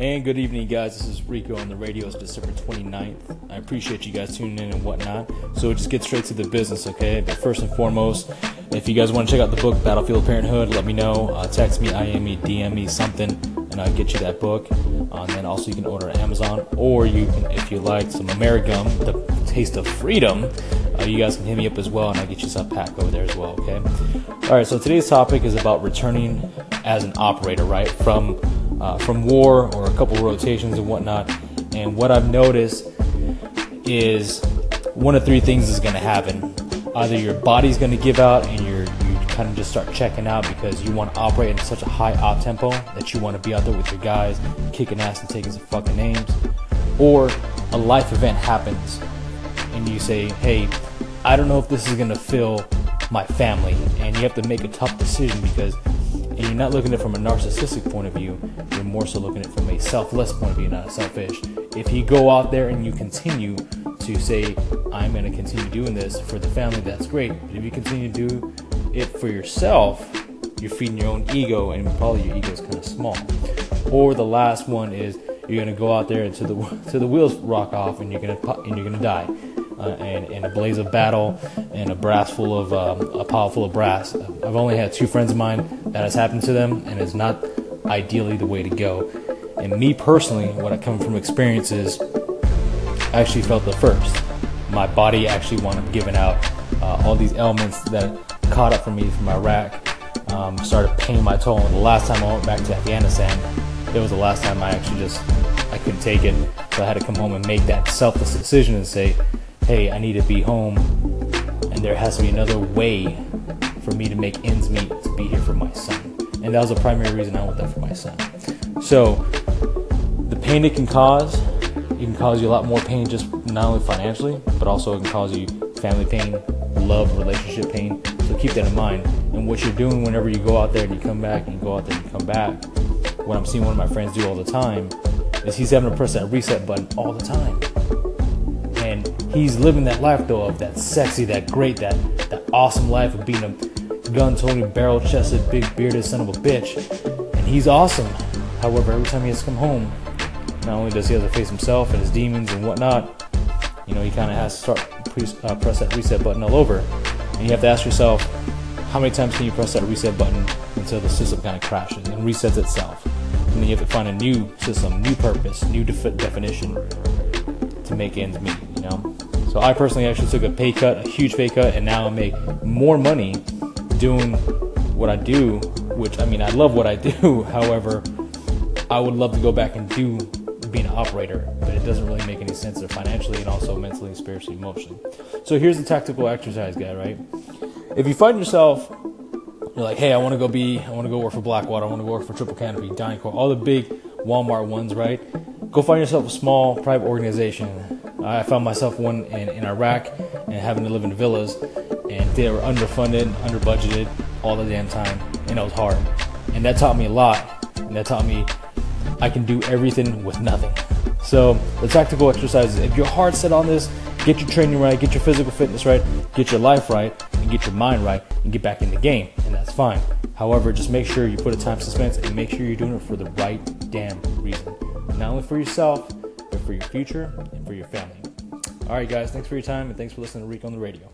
And good evening, guys. This is Rico on the radio. It's December 29th. I appreciate you guys tuning in and whatnot. So just get straight to the business, okay? But first and foremost, if you guys want to check out the book Battlefield Parenthood, let me know. Uh, text me, IM me, DM me something, and I'll get you that book. Uh, and then also you can order on Amazon, or you can, if you like, some Amerigum, the taste of freedom. Uh, you guys can hit me up as well, and I'll get you some pack over there as well, okay? All right. So today's topic is about returning as an operator, right? From uh, from war or a couple rotations and whatnot. And what I've noticed is one of three things is going to happen. Either your body's going to give out and you're you kind of just start checking out because you want to operate in such a high op tempo that you want to be out there with your guys, kicking ass and taking some fucking names, or a life event happens and you say, "Hey, I don't know if this is going to fill my family," and you have to make a tough decision because and you're not looking at it from a narcissistic point of view, you're more so looking at it from a selfless point of view, not selfish. If you go out there and you continue to say, I'm going to continue doing this for the family, that's great. But if you continue to do it for yourself, you're feeding your own ego, and probably your ego is kind of small. Or the last one is you're going to go out there until the, to the wheels rock off, and you're going to and you're going to die uh, and, and, a blaze of battle and a brass full of um, a pile full of brass. I've only had two friends of mine that has happened to them, and it's not ideally the way to go. And me personally, what I come from experience is, I actually felt the first. My body actually up giving out uh, all these elements that caught up for me from Iraq. Um, started paying my toll. And the last time I went back to Afghanistan, it was the last time I actually just I couldn't take it. So I had to come home and make that selfless decision and say, hey, I need to be home, and there has to be another way for me to make ends meet to be here for my son. And that was the primary reason I went there for my son. So, the pain it can cause, it can cause you a lot more pain just not only financially, but also it can cause you family pain, love, relationship pain. So keep that in mind. And what you're doing whenever you go out there and you come back and you go out there and you come back, what I'm seeing one of my friends do all the time is he's having to press that reset button all the time he's living that life though of that sexy, that great, that that awesome life of being a gun-toting, barrel-chested, big bearded son of a bitch, and he's awesome. However, every time he has to come home, not only does he have to face himself and his demons and whatnot, you know, he kind of has to start pre- uh, press that reset button all over, and you have to ask yourself, how many times can you press that reset button until the system kind of crashes and resets itself? And then you have to find a new system, new purpose, new def- definition to make ends meet, you know? So I personally actually took a pay cut, a huge pay cut, and now I make more money doing what I do, which I mean, I love what I do. However, I would love to go back and do being an operator, but it doesn't really make any sense financially and also mentally, spiritually, emotionally. So here's the tactical exercise guy, right? If you find yourself, you're like, hey, I want to go be, I want to go work for Blackwater, I want to go work for Triple Canopy, DynCorp, all the big Walmart ones, right? Go find yourself a small private organization. I found myself one in, in Iraq and having to live in villas, and they were underfunded, under budgeted all the damn time, and it was hard. And that taught me a lot, and that taught me I can do everything with nothing. So the tactical exercises, if you're hard set on this, get your training right, get your physical fitness right, get your life right, and get your mind right, and get back in the game, and that's fine. However, just make sure you put a time suspense and make sure you're doing it for the right damn reason not only for yourself, but for your future and for your family. All right, guys, thanks for your time and thanks for listening to Rico on the radio.